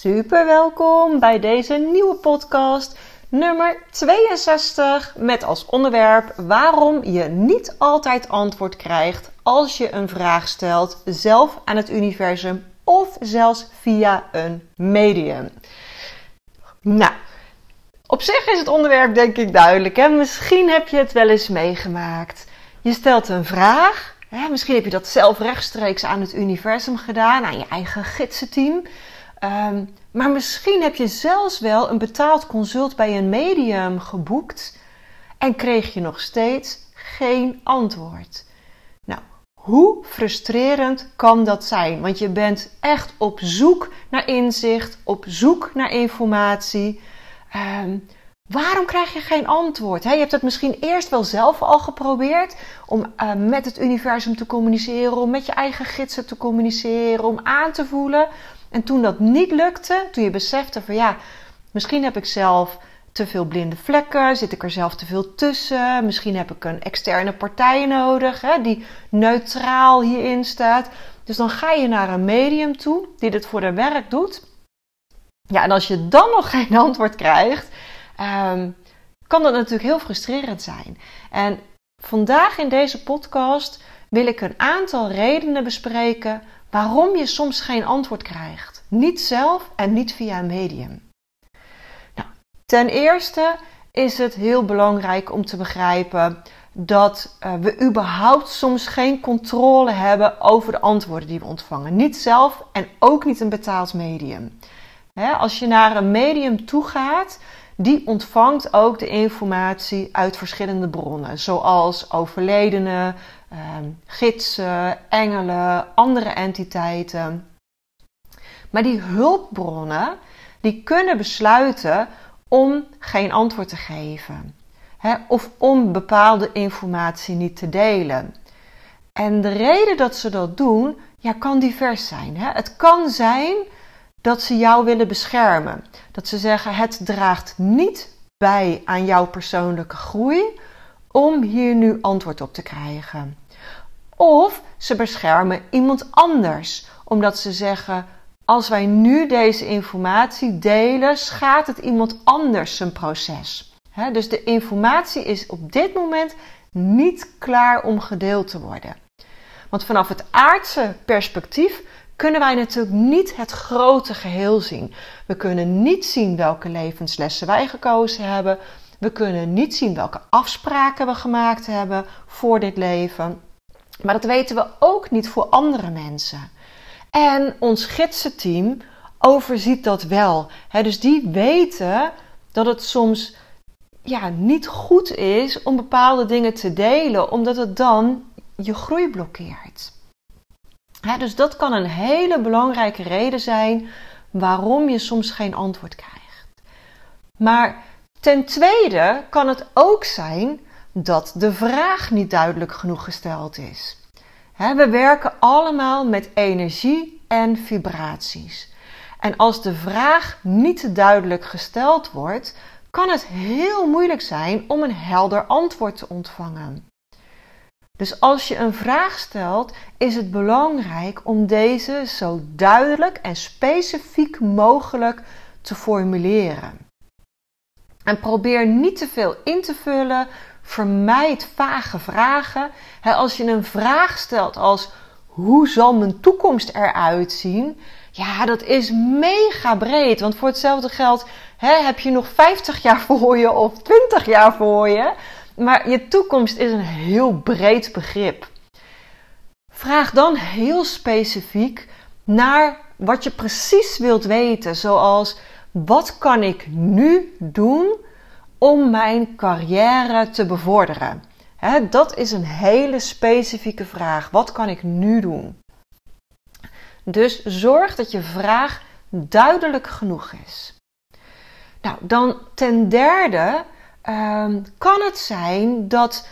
Super welkom bij deze nieuwe podcast nummer 62 met als onderwerp waarom je niet altijd antwoord krijgt als je een vraag stelt zelf aan het universum of zelfs via een medium. Nou, op zich is het onderwerp denk ik duidelijk. Hè? Misschien heb je het wel eens meegemaakt. Je stelt een vraag. Hè? Misschien heb je dat zelf rechtstreeks aan het universum gedaan, aan je eigen gidsenteam. Um, maar misschien heb je zelfs wel een betaald consult bij een medium geboekt en kreeg je nog steeds geen antwoord. Nou, hoe frustrerend kan dat zijn? Want je bent echt op zoek naar inzicht, op zoek naar informatie. Um, waarom krijg je geen antwoord? je hebt het misschien eerst wel zelf al geprobeerd om uh, met het universum te communiceren, om met je eigen gidsen te communiceren, om aan te voelen. En toen dat niet lukte, toen je besefte van ja, misschien heb ik zelf te veel blinde vlekken, zit ik er zelf te veel tussen, misschien heb ik een externe partij nodig hè, die neutraal hierin staat. Dus dan ga je naar een medium toe die dit voor de werk doet. Ja, en als je dan nog geen antwoord krijgt, um, kan dat natuurlijk heel frustrerend zijn. En vandaag in deze podcast wil ik een aantal redenen bespreken waarom je soms geen antwoord krijgt. Niet zelf en niet via een medium. Nou, ten eerste is het heel belangrijk om te begrijpen dat uh, we überhaupt soms geen controle hebben over de antwoorden die we ontvangen. Niet zelf en ook niet een betaald medium. als je naar een medium toe gaat, die ontvangt ook de informatie uit verschillende bronnen, zoals overledenen, Ehm, gidsen, engelen, andere entiteiten. Maar die hulpbronnen, die kunnen besluiten om geen antwoord te geven. Hè, of om bepaalde informatie niet te delen. En de reden dat ze dat doen, ja, kan divers zijn. Hè. Het kan zijn dat ze jou willen beschermen. Dat ze zeggen: het draagt niet bij aan jouw persoonlijke groei om hier nu antwoord op te krijgen. Of ze beschermen iemand anders, omdat ze zeggen: als wij nu deze informatie delen, schaadt het iemand anders zijn proces. dus de informatie is op dit moment niet klaar om gedeeld te worden. Want vanaf het aardse perspectief kunnen wij natuurlijk niet het grote geheel zien. We kunnen niet zien welke levenslessen wij gekozen hebben. We kunnen niet zien welke afspraken we gemaakt hebben voor dit leven. Maar dat weten we ook niet voor andere mensen. En ons gidsenteam overziet dat wel. dus die weten dat het soms ja, niet goed is om bepaalde dingen te delen, omdat het dan je groei blokkeert. dus dat kan een hele belangrijke reden zijn waarom je soms geen antwoord krijgt. Maar ten tweede kan het ook zijn dat de vraag niet duidelijk genoeg gesteld is. we werken allemaal met energie en vibraties. En als de vraag niet duidelijk gesteld wordt, kan het heel moeilijk zijn om een helder antwoord te ontvangen. Dus als je een vraag stelt, is het belangrijk om deze zo duidelijk en specifiek mogelijk te formuleren. En probeer niet te veel in te vullen Vermijd vage vragen. als je een vraag stelt als hoe zal mijn toekomst eruit zien? Ja, dat is mega breed. Want voor hetzelfde geld heb je nog 50 jaar voor je of 20 jaar voor je. Maar je toekomst is een heel breed begrip. Vraag dan heel specifiek naar wat je precies wilt weten. Zoals wat kan ik nu doen om mijn carrière te bevorderen? dat is een hele specifieke vraag. Wat kan ik nu doen? Dus zorg dat je vraag duidelijk genoeg is. Nou, dan ten derde ehm, kan het zijn dat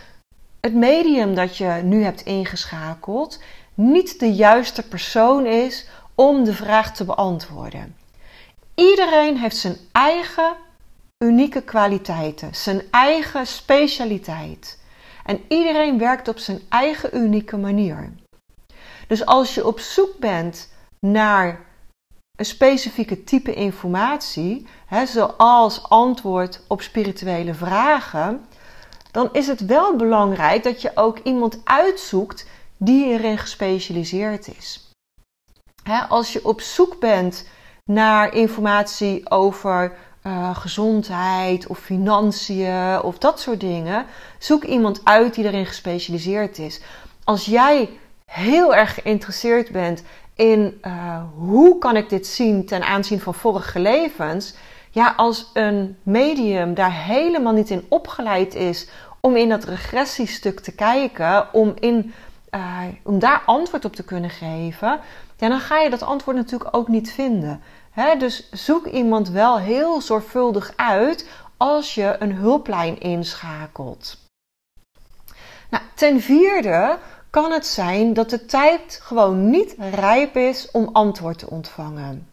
het medium dat je nu hebt ingeschakeld niet de juiste persoon is om de vraag te beantwoorden. Iedereen heeft zijn eigen unieke kwaliteiten, zijn eigen specialiteit. En iedereen werkt op zijn eigen unieke manier. Dus als je op zoek bent naar een specifieke type informatie, hè, zoals antwoord op spirituele vragen, dan is het wel belangrijk dat je ook iemand uitzoekt die erin gespecialiseerd is. Hè, als je op zoek bent naar informatie over uh, gezondheid of financiën of dat soort dingen, zoek iemand uit die erin gespecialiseerd is. Als jij heel erg geïnteresseerd bent in uh, hoe kan ik dit zien ten aanzien van vorige levens, ja, als een medium daar helemaal niet in opgeleid is om in dat regressiestuk te kijken, om, in, uh, om daar antwoord op te kunnen geven, ja, dan ga je dat antwoord natuurlijk ook niet vinden dus zoek iemand wel heel zorgvuldig uit als je een hulplijn inschakelt. Nou, ten vierde kan het zijn dat de tijd gewoon niet rijp is om antwoord te ontvangen.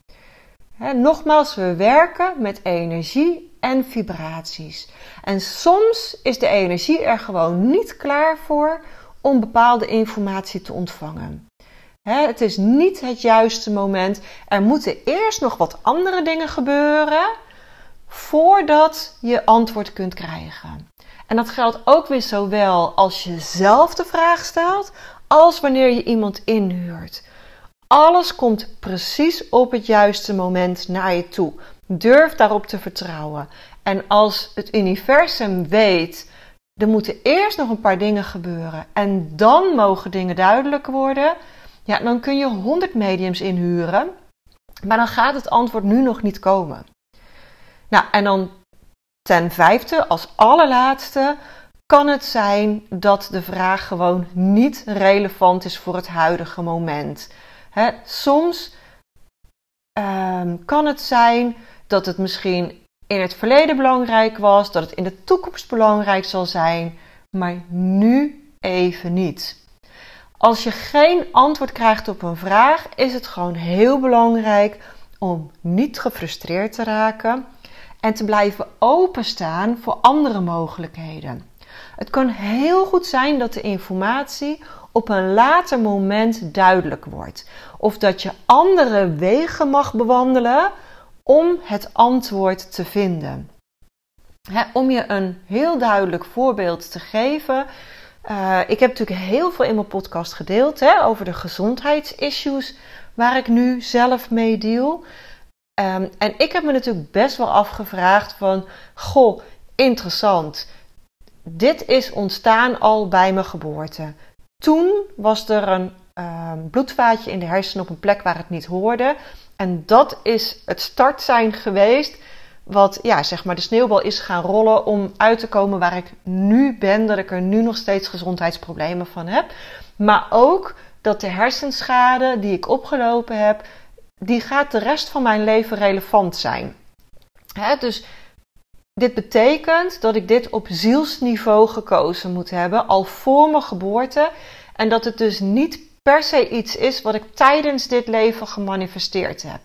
nogmaals, we werken met energie en vibraties. En soms is de energie er gewoon niet klaar voor om bepaalde informatie te ontvangen het is niet het juiste moment. Er moeten eerst nog wat andere dingen gebeuren voordat je antwoord kunt krijgen. En dat geldt ook weer zowel als je zelf de vraag stelt, als wanneer je iemand inhuurt. Alles komt precies op het juiste moment naar je toe. Durf daarop te vertrouwen. En als het universum weet, er moeten eerst nog een paar dingen gebeuren en dan mogen dingen duidelijk worden ja, dan kun je 100 mediums inhuren, maar dan gaat het antwoord nu nog niet komen. Nou, en dan ten vijfde, als allerlaatste, kan het zijn dat de vraag gewoon niet relevant is voor het huidige moment. soms ehm, kan het zijn dat het misschien in het verleden belangrijk was, dat het in de toekomst belangrijk zal zijn, maar nu even niet. Als je geen antwoord krijgt op een vraag, is het gewoon heel belangrijk om niet gefrustreerd te raken en te blijven openstaan voor andere mogelijkheden. Het kan heel goed zijn dat de informatie op een later moment duidelijk wordt, of dat je andere wegen mag bewandelen om het antwoord te vinden. om je een heel duidelijk voorbeeld te geven, uh, ik heb natuurlijk heel veel in mijn podcast gedeeld hè, over de gezondheidsissues waar ik nu zelf mee deal. Um, en ik heb me natuurlijk best wel afgevraagd van, goh, interessant. Dit is ontstaan al bij mijn geboorte. Toen was er een um, bloedvaatje in de hersenen op een plek waar het niet hoorde. En dat is het startsein geweest wat ja, zeg maar de sneeuwbal is gaan rollen om uit te komen waar ik nu ben, dat ik er nu nog steeds gezondheidsproblemen van heb. Maar ook dat de hersenschade die ik opgelopen heb, die gaat de rest van mijn leven relevant zijn. Hè, dus dit betekent dat ik dit op zielsniveau gekozen moet hebben, al voor mijn geboorte. En dat het dus niet per se iets is wat ik tijdens dit leven gemanifesteerd heb.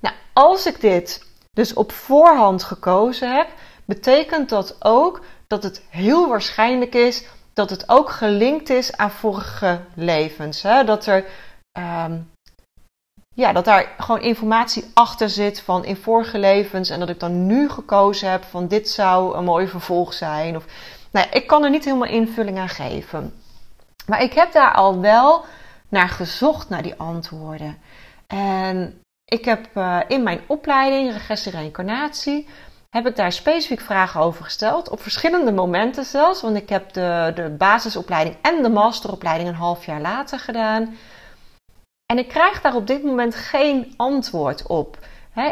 Nou, als ik dit dus op voorhand gekozen heb, betekent dat ook dat het heel waarschijnlijk is dat het ook gelinkt is aan vorige levens. Hè? Dat er. Ehm, ja, dat daar gewoon informatie achter zit van in vorige levens. En dat ik dan nu gekozen heb van dit zou een mooi vervolg zijn. Of, nou ik kan er niet helemaal invulling aan geven. Maar ik heb daar al wel naar gezocht, naar die antwoorden. En ik heb uh, in mijn opleiding regressie reïncarnatie heb ik daar specifiek vragen over gesteld. Op verschillende momenten zelfs. Want ik heb de, de basisopleiding en de masteropleiding een half jaar later gedaan. En ik krijg daar op dit moment geen antwoord op.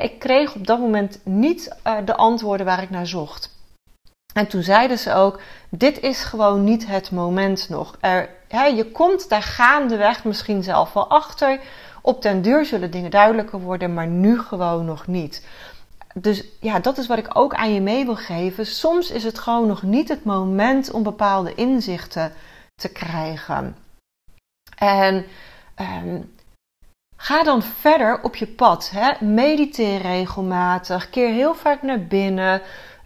ik kreeg op dat moment niet uh, de antwoorden waar ik naar zocht. En toen zeiden ze ook: Dit is gewoon niet het moment nog. Je komt daar gaandeweg misschien zelf wel achter. Op den duur zullen dingen duidelijker worden, maar nu gewoon nog niet. Dus ja, dat is wat ik ook aan je mee wil geven. Soms is het gewoon nog niet het moment om bepaalde inzichten te krijgen. En um, ga dan verder op je pad. Hè? Mediteer regelmatig. Keer heel vaak naar binnen.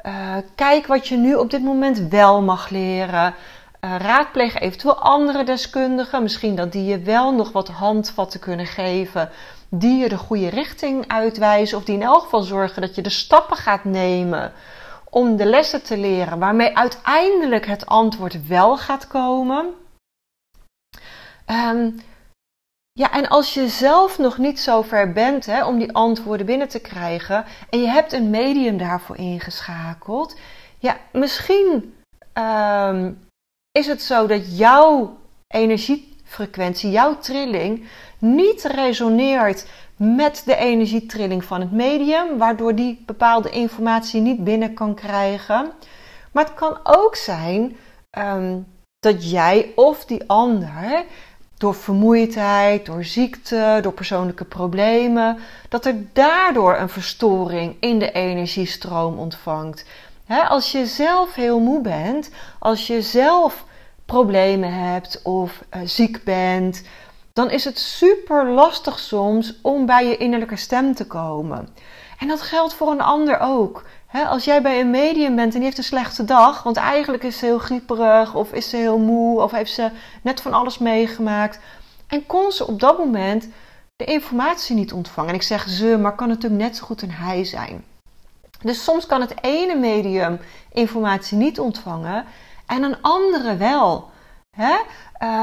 Uh, kijk wat je nu op dit moment wel mag leren. Uh, raadpleeg eventueel andere deskundigen. Misschien dat die je wel nog wat handvatten kunnen geven. Die je de goede richting uitwijzen. Of die in elk geval zorgen dat je de stappen gaat nemen. Om de lessen te leren. Waarmee uiteindelijk het antwoord wel gaat komen. Um, ja, en als je zelf nog niet zo ver bent hè, om die antwoorden binnen te krijgen en je hebt een medium daarvoor ingeschakeld, ja, misschien um, is het zo dat jouw energiefrequentie, jouw trilling, niet resoneert met de energietrilling van het medium, waardoor die bepaalde informatie niet binnen kan krijgen. Maar het kan ook zijn um, dat jij of die ander door vermoeidheid, door ziekte, door persoonlijke problemen, dat er daardoor een verstoring in de energiestroom ontvangt. als je zelf heel moe bent, als je zelf problemen hebt of uh, ziek bent, dan is het super lastig soms om bij je innerlijke stem te komen. En dat geldt voor een ander ook. als jij bij een medium bent en die heeft een slechte dag, want eigenlijk is ze heel grieperig of is ze heel moe of heeft ze net van alles meegemaakt. En kon ze op dat moment de informatie niet ontvangen. En ik zeg ze, maar kan natuurlijk net zo goed een hij zijn. Dus soms kan het ene medium informatie niet ontvangen en een andere wel. Hè?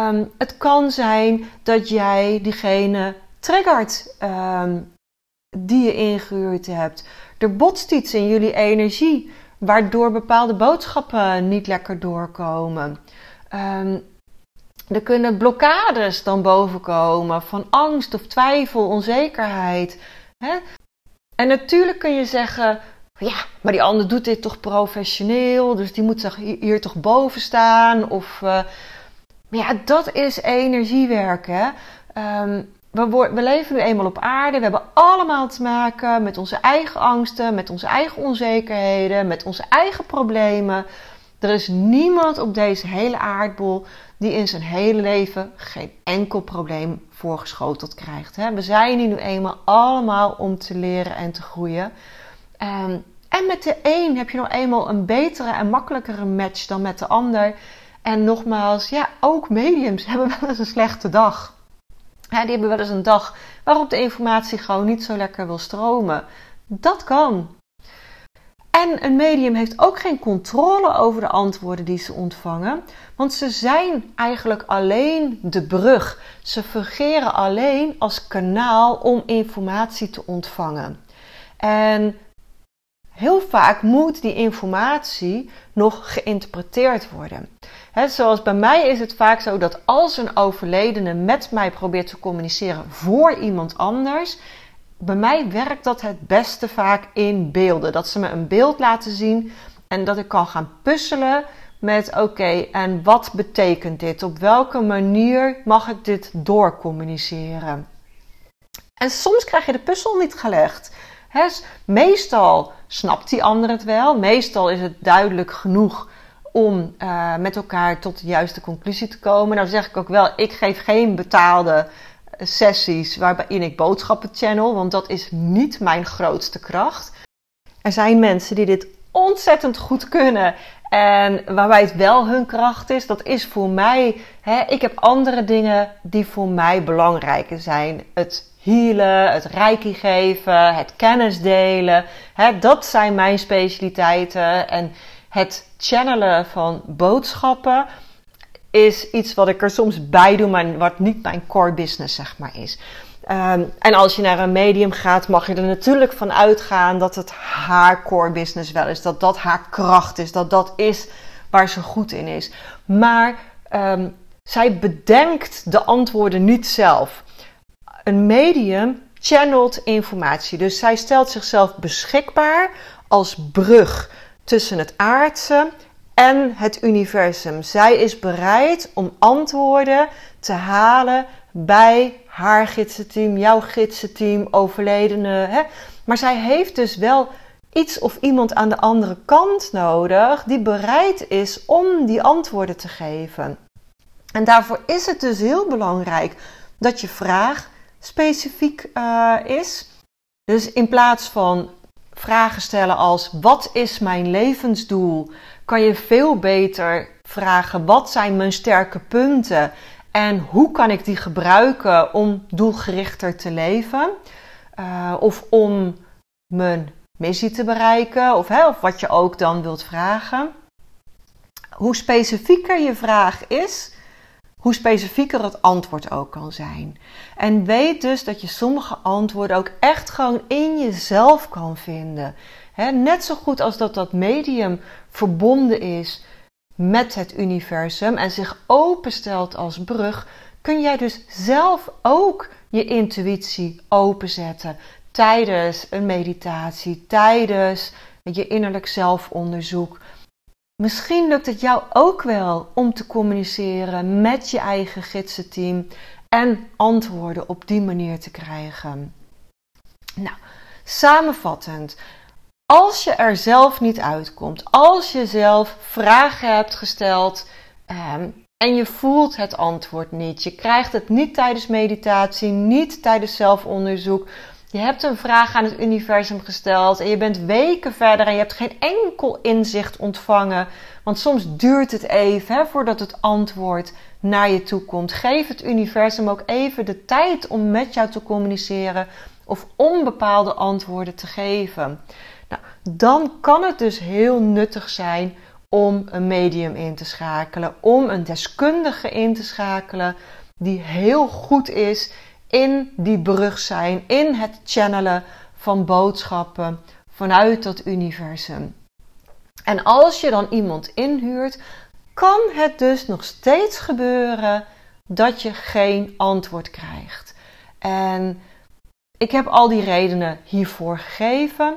Um, het kan zijn dat jij diegene triggert um, die je ingehuurd hebt. Er botst iets in jullie energie, waardoor bepaalde boodschappen niet lekker doorkomen. Um, er kunnen blokkades dan bovenkomen van angst of twijfel, onzekerheid. Hè? En natuurlijk kun je zeggen, ja, maar die ander doet dit toch professioneel, dus die moet hier toch boven staan. Of, uh, maar ja, dat is energiewerken. Um, we, we, leven nu eenmaal op aarde. We hebben allemaal te maken met onze eigen angsten, met onze eigen onzekerheden, met onze eigen problemen. Er is niemand op deze hele aardbol die in zijn hele leven geen enkel probleem voorgeschoteld krijgt. We zijn hier nu eenmaal allemaal om te leren en te groeien. Ehm, en met de een heb je nog eenmaal een betere en makkelijkere match dan met de ander. En nogmaals, ja, ook mediums hebben wel eens een slechte dag. die hebben wel eens een dag waarop de informatie gewoon niet zo lekker wil stromen. Dat kan. En een medium heeft ook geen controle over de antwoorden die ze ontvangen, want ze zijn eigenlijk alleen de brug. Ze fungeren alleen als kanaal om informatie te ontvangen. En heel vaak moet die informatie nog geïnterpreteerd worden. zoals bij mij is het vaak zo dat als een overledene met mij probeert te communiceren voor iemand anders, bij mij werkt dat het beste vaak in beelden. Dat ze me een beeld laten zien en dat ik kan gaan puzzelen met oké, en wat betekent dit? Op welke manier mag ik dit doorcommuniceren? En soms krijg je de puzzel niet gelegd. Meestal snapt die ander het wel. Meestal is het duidelijk genoeg om uh, met elkaar tot de juiste conclusie te komen. Nou zeg ik ook wel, ik geef geen betaalde sessies waarin ik boodschappen channel, want dat is niet mijn grootste kracht. Er zijn mensen die dit ontzettend goed kunnen en waarbij het wel hun kracht is. Dat is voor mij, hè, ik heb andere dingen die voor mij belangrijker zijn. Het healen, het reiki geven, het kennis delen. Hè, dat zijn mijn specialiteiten. En het channelen van boodschappen is iets wat ik er soms bij doe, maar wat niet mijn core business zeg maar is. Um, en als je naar een medium gaat, mag je er natuurlijk van uitgaan dat het haar core business wel is. Dat dat haar kracht is. Dat dat is waar ze goed in is. Maar um, zij bedenkt de antwoorden niet zelf. Een medium channelt informatie. Dus zij stelt zichzelf beschikbaar als brug tussen het aardse en het universum. Zij is bereid om antwoorden te halen bij haar gidsenteam, jouw gidsenteam, overledene. Hè? Maar zij heeft dus wel iets of iemand aan de andere kant nodig die bereid is om die antwoorden te geven. En daarvoor is het dus heel belangrijk dat je vraag specifiek uh, is. Dus in plaats van vragen stellen als wat is mijn levensdoel, kan je veel beter vragen wat zijn mijn sterke punten en hoe kan ik die gebruiken om doelgerichter te leven uh, of om mijn missie te bereiken of, of wat je ook dan wilt vragen. Hoe specifieker je vraag is, hoe specifieker het antwoord ook kan zijn. En weet dus dat je sommige antwoorden ook echt gewoon in jezelf kan vinden. net zo goed als dat dat medium verbonden is met het universum en zich openstelt als brug, kun jij dus zelf ook je intuïtie openzetten tijdens een meditatie, tijdens je innerlijk zelfonderzoek. Misschien lukt het jou ook wel om te communiceren met je eigen gidsenteam en antwoorden op die manier te krijgen. Nou, samenvattend. Als je er zelf niet uitkomt, als je zelf vragen hebt gesteld ehm, en je voelt het antwoord niet, je krijgt het niet tijdens meditatie, niet tijdens zelfonderzoek, je hebt een vraag aan het universum gesteld en je bent weken verder en je hebt geen enkel inzicht ontvangen. Want soms duurt het even hè, voordat het antwoord naar je toe komt. Geef het universum ook even de tijd om met jou te communiceren of om bepaalde antwoorden te geven. Nou, dan kan het dus heel nuttig zijn om een medium in te schakelen, om een deskundige in te schakelen die heel goed is in die brug zijn, in het channelen van boodschappen vanuit dat universum. En als je dan iemand inhuurt, kan het dus nog steeds gebeuren dat je geen antwoord krijgt. En ik heb al die redenen hiervoor gegeven.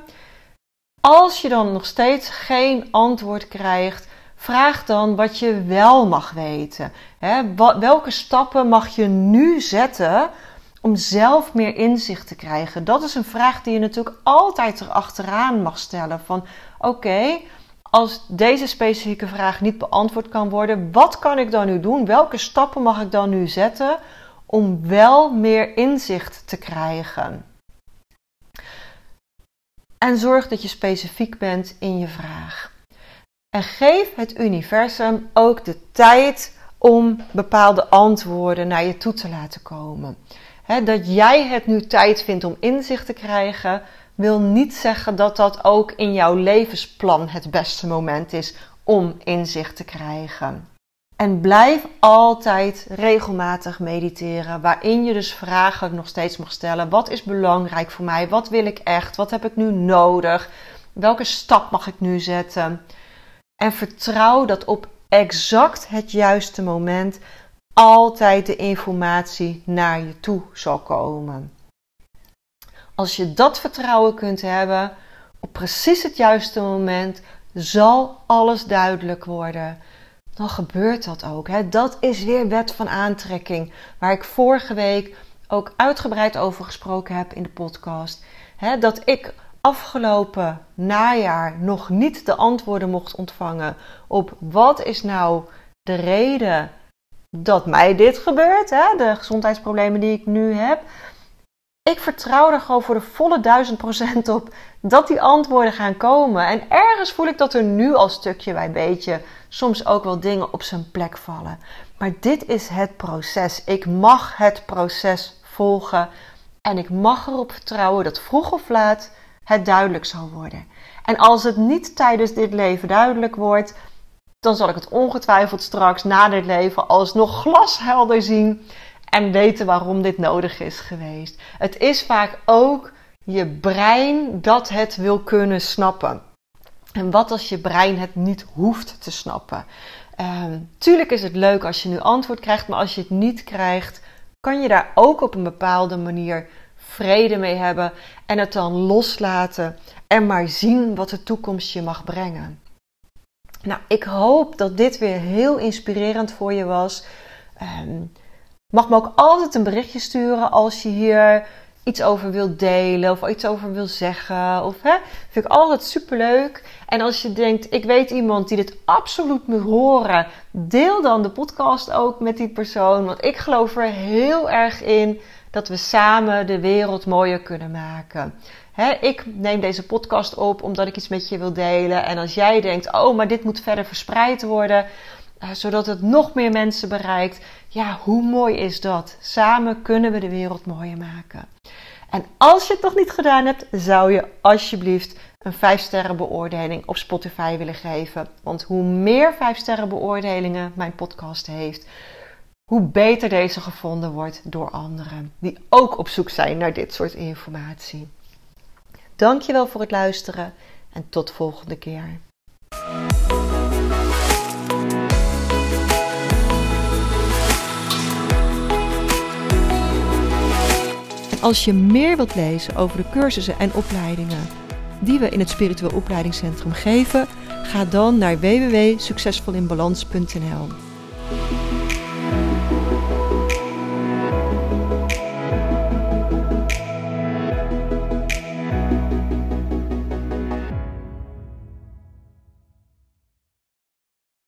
Als je dan nog steeds geen antwoord krijgt, vraag dan wat je wel mag weten. welke stappen mag je nu zetten om zelf meer inzicht te krijgen? Dat is een vraag die je natuurlijk altijd erachteraan mag stellen. Van oké, als deze specifieke vraag niet beantwoord kan worden, wat kan ik dan nu doen? Welke stappen mag ik dan nu zetten om wel meer inzicht te krijgen? En zorg dat je specifiek bent in je vraag. En geef het universum ook de tijd om bepaalde antwoorden naar je toe te laten komen dat jij het nu tijd vindt om inzicht te krijgen, wil niet zeggen dat dat ook in jouw levensplan het beste moment is om inzicht te krijgen. En blijf altijd regelmatig mediteren, waarin je dus vragen nog steeds mag stellen. Wat is belangrijk voor mij? Wat wil ik echt? Wat heb ik nu nodig? Welke stap mag ik nu zetten? En vertrouw dat op exact het juiste moment altijd de informatie naar je toe zal komen. Als je dat vertrouwen kunt hebben, op precies het juiste moment zal alles duidelijk worden. Dan gebeurt dat ook. Hè? Dat is weer wet van aantrekking, waar ik vorige week ook uitgebreid over gesproken heb in de podcast. Hè? Dat ik afgelopen najaar nog niet de antwoorden mocht ontvangen op wat is nou de reden dat mij dit gebeurt, hè, de gezondheidsproblemen die ik nu heb. Ik vertrouw er gewoon voor de volle duizend procent op dat die antwoorden gaan komen. En ergens voel ik dat er nu al stukje bij beetje soms ook wel dingen op zijn plek vallen. Maar dit is het proces. Ik mag het proces volgen. En ik mag erop vertrouwen dat vroeg of laat het duidelijk zal worden. En als het niet tijdens dit leven duidelijk wordt, dan zal ik het ongetwijfeld straks na dit leven alsnog glashelder zien en weten waarom dit nodig is geweest. Het is vaak ook je brein dat het wil kunnen snappen. En wat als je brein het niet hoeft te snappen? Um, tuurlijk is het leuk als je nu antwoord krijgt, maar als je het niet krijgt, kan je daar ook op een bepaalde manier vrede mee hebben en het dan loslaten en maar zien wat de toekomst je mag brengen. Nou, ik hoop dat dit weer heel inspirerend voor je was. Um, mag me ook altijd een berichtje sturen als je hier iets over wilt delen of iets over wil zeggen. Of, hè, vind ik altijd superleuk. En als je denkt, ik weet iemand die dit absoluut moet horen, deel dan de podcast ook met die persoon. Want ik geloof er heel erg in dat we samen de wereld mooier kunnen maken. Ik neem deze podcast op omdat ik iets met je wil delen. En als jij denkt, oh, maar dit moet verder verspreid worden, uh, zodat het nog meer mensen bereikt. Ja, hoe mooi is dat? Samen kunnen we de wereld mooier maken. En als je het nog niet gedaan hebt, zou je alsjeblieft een 5 sterren beoordeling op Spotify willen geven. Want hoe meer 5 sterren beoordelingen mijn podcast heeft, hoe beter deze gevonden wordt door anderen die ook op zoek zijn naar dit soort informatie. Dankjewel voor het luisteren en tot de volgende keer. Als je meer wilt lezen over de cursussen en opleidingen die we in het Spiritueel Opleidingscentrum geven, ga dan naar www.succesvolinbalans.nl.